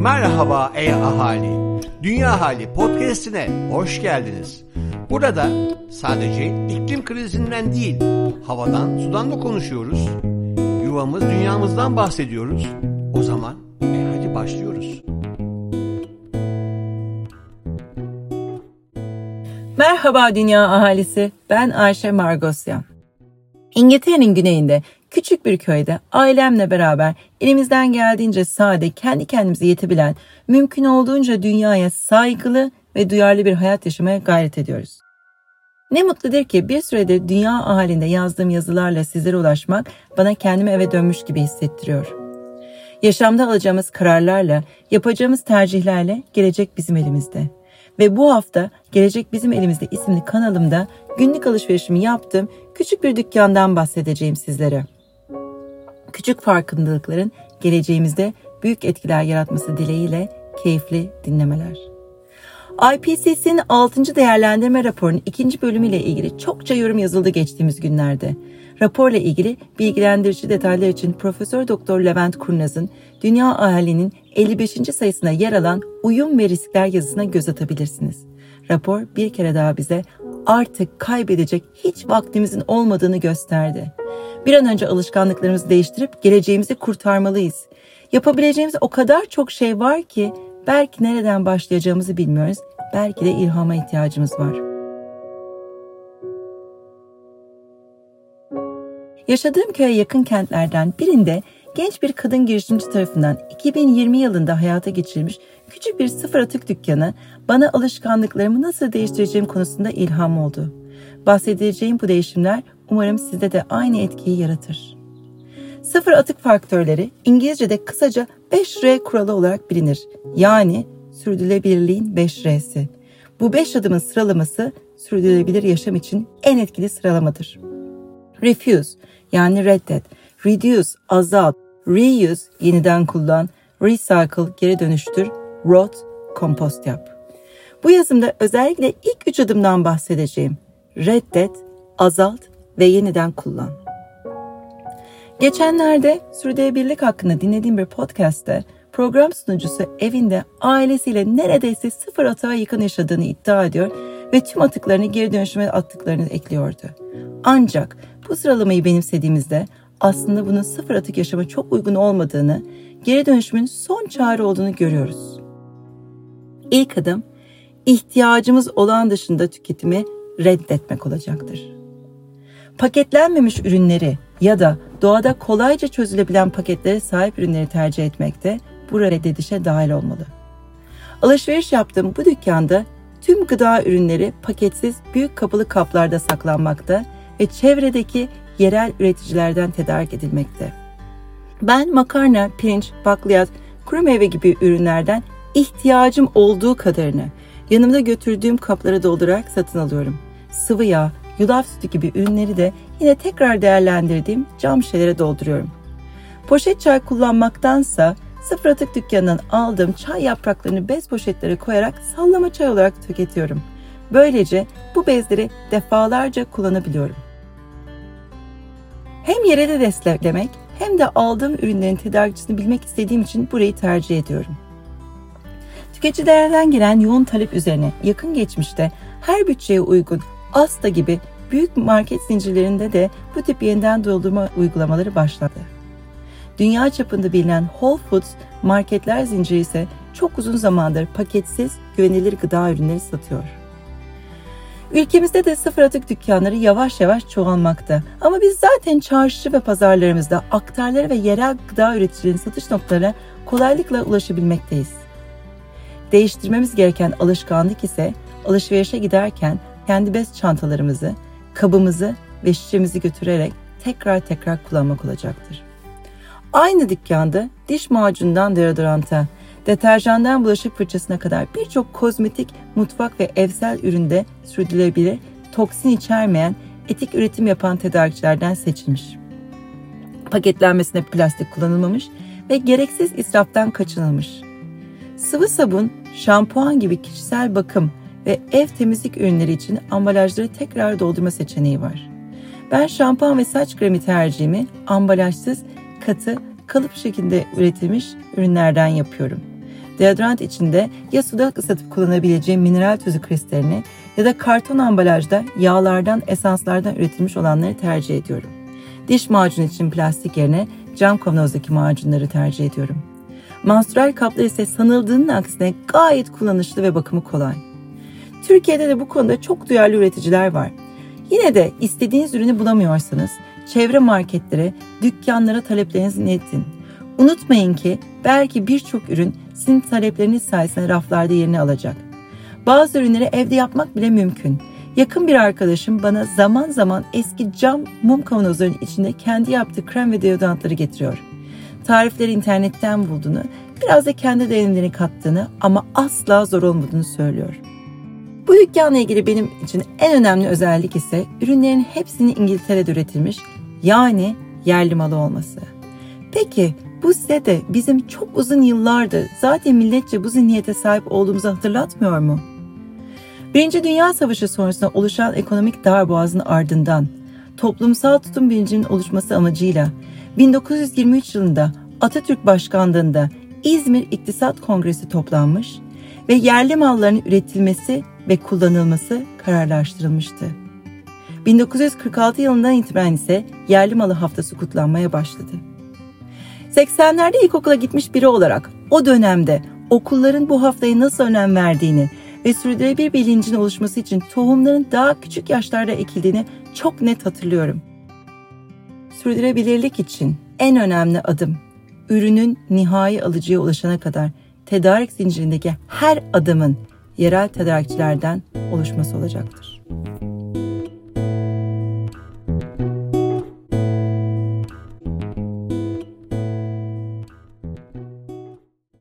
Merhaba ey ahali. Dünya Hali podcast'ine hoş geldiniz. Burada sadece iklim krizinden değil, havadan, sudan da konuşuyoruz. Yuvamız, dünyamızdan bahsediyoruz. O zaman e hadi başlıyoruz. Merhaba dünya ahalisi, ben Ayşe Margosyan. İngiltere'nin güneyinde küçük bir köyde ailemle beraber elimizden geldiğince sade, kendi kendimize yetebilen, mümkün olduğunca dünyaya saygılı ve duyarlı bir hayat yaşamaya gayret ediyoruz. Ne mutludur ki bir süredir dünya ahalinde yazdığım yazılarla sizlere ulaşmak bana kendimi eve dönmüş gibi hissettiriyor. Yaşamda alacağımız kararlarla, yapacağımız tercihlerle gelecek bizim elimizde. Ve bu hafta Gelecek Bizim Elimizde isimli kanalımda günlük alışverişimi yaptığım küçük bir dükkandan bahsedeceğim sizlere. Küçük farkındalıkların geleceğimizde büyük etkiler yaratması dileğiyle keyifli dinlemeler. IPCC'nin 6. değerlendirme raporunun ikinci bölümüyle ilgili çokça yorum yazıldı geçtiğimiz günlerde. Raporla ilgili bilgilendirici detaylar için Profesör Doktor Levent Kurnaz'ın Dünya Ahalinin 55. sayısına yer alan Uyum ve Riskler yazısına göz atabilirsiniz. Rapor bir kere daha bize artık kaybedecek hiç vaktimizin olmadığını gösterdi. Bir an önce alışkanlıklarımızı değiştirip geleceğimizi kurtarmalıyız. Yapabileceğimiz o kadar çok şey var ki belki nereden başlayacağımızı bilmiyoruz. Belki de ilhama ihtiyacımız var. Yaşadığım köye yakın kentlerden birinde genç bir kadın girişimci tarafından 2020 yılında hayata geçirilmiş küçük bir sıfır atık dükkanı bana alışkanlıklarımı nasıl değiştireceğim konusunda ilham oldu. Bahsedeceğim bu değişimler umarım sizde de aynı etkiyi yaratır. Sıfır atık faktörleri İngilizce'de kısaca 5R kuralı olarak bilinir. Yani sürdürülebilirliğin 5R'si. Bu 5 adımın sıralaması sürdürülebilir yaşam için en etkili sıralamadır. Refuse yani reddet, reduce azalt, reuse yeniden kullan, recycle geri dönüştür, rot kompost yap. Bu yazımda özellikle ilk üç adımdan bahsedeceğim. Reddet, azalt ve yeniden kullan. Geçenlerde sürdürülebilirlik hakkında dinlediğim bir podcast'te program sunucusu evinde ailesiyle neredeyse sıfır atığa yakın yaşadığını iddia ediyor ve tüm atıklarını geri dönüşüme attıklarını ekliyordu. Ancak bu sıralamayı benimsediğimizde aslında bunun sıfır atık yaşama çok uygun olmadığını, geri dönüşümün son çare olduğunu görüyoruz. İlk adım ihtiyacımız olan dışında tüketimi reddetmek olacaktır. Paketlenmemiş ürünleri ya da doğada kolayca çözülebilen paketlere sahip ürünleri tercih etmekte bu reddedişe dahil olmalı. Alışveriş yaptığım bu dükkanda tüm gıda ürünleri paketsiz büyük kapılı kaplarda saklanmakta ve çevredeki yerel üreticilerden tedarik edilmekte. Ben makarna, pirinç, bakliyat, kuru meyve gibi ürünlerden ihtiyacım olduğu kadarını yanımda götürdüğüm kaplara doldurarak satın alıyorum. Sıvı yağ, yulaf sütü gibi ürünleri de yine tekrar değerlendirdiğim cam şişelere dolduruyorum. Poşet çay kullanmaktansa sıfır atık dükkanından aldığım çay yapraklarını bez poşetlere koyarak sallama çay olarak tüketiyorum. Böylece bu bezleri defalarca kullanabiliyorum. Hem yerelde desteklemek hem de aldığım ürünlerin tedarikçisini bilmek istediğim için burayı tercih ediyorum. Tüketicilerden gelen yoğun talep üzerine yakın geçmişte her bütçeye uygun Asta gibi büyük market zincirlerinde de bu tip yeniden doldurma uygulamaları başladı. Dünya çapında bilinen Whole Foods marketler zinciri ise çok uzun zamandır paketsiz, güvenilir gıda ürünleri satıyor. Ülkemizde de sıfır atık dükkanları yavaş yavaş çoğalmakta. Ama biz zaten çarşı ve pazarlarımızda aktarları ve yerel gıda üreticilerinin satış noktalarına kolaylıkla ulaşabilmekteyiz. Değiştirmemiz gereken alışkanlık ise alışverişe giderken kendi bez çantalarımızı, kabımızı ve şişemizi götürerek tekrar tekrar kullanmak olacaktır. Aynı dükkanda diş macunundan deodoranta, deterjandan bulaşık fırçasına kadar birçok kozmetik, mutfak ve evsel üründe sürdürülebilir, toksin içermeyen, etik üretim yapan tedarikçilerden seçilmiş. Paketlenmesine plastik kullanılmamış ve gereksiz israftan kaçınılmış. Sıvı sabun, şampuan gibi kişisel bakım ve ev temizlik ürünleri için ambalajları tekrar doldurma seçeneği var. Ben şampuan ve saç kremi tercihimi ambalajsız, katı, kalıp şeklinde üretilmiş ürünlerden yapıyorum. Deodorant içinde ya suda ıslatıp kullanabileceğim mineral tuzu kristalini ya da karton ambalajda yağlardan, esanslardan üretilmiş olanları tercih ediyorum. Diş macunu için plastik yerine cam kavanozdaki macunları tercih ediyorum. Menstrual kaplar ise sanıldığının aksine gayet kullanışlı ve bakımı kolay. Türkiye'de de bu konuda çok duyarlı üreticiler var. Yine de istediğiniz ürünü bulamıyorsanız çevre marketlere, dükkanlara taleplerinizi iletin. Unutmayın ki belki birçok ürün sizin talepleriniz sayesinde raflarda yerini alacak. Bazı ürünleri evde yapmak bile mümkün. Yakın bir arkadaşım bana zaman zaman eski cam mum kavanozların içinde kendi yaptığı krem ve deodorantları getiriyor. Tarifleri internetten bulduğunu, biraz da kendi deneyimlerini kattığını ama asla zor olmadığını söylüyor. Bu dükkanla ilgili benim için en önemli özellik ise ürünlerin hepsinin İngiltere'de üretilmiş yani yerli malı olması. Peki bu size de bizim çok uzun yıllardır zaten milletçe bu zihniyete sahip olduğumuzu hatırlatmıyor mu? Birinci Dünya Savaşı sonrasında oluşan ekonomik darboğazın ardından toplumsal tutum bilincinin oluşması amacıyla 1923 yılında Atatürk Başkanlığında İzmir İktisat Kongresi toplanmış ve yerli malların üretilmesi ve kullanılması kararlaştırılmıştı. 1946 yılından itibaren ise yerli malı haftası kutlanmaya başladı. 80'lerde ilkokula gitmiş biri olarak o dönemde okulların bu haftaya nasıl önem verdiğini ve sürdürülebilir bilincin oluşması için tohumların daha küçük yaşlarda ekildiğini çok net hatırlıyorum. Sürdürülebilirlik için en önemli adım ürünün nihai alıcıya ulaşana kadar tedarik zincirindeki her adımın yerel tedarikçilerden oluşması olacaktır.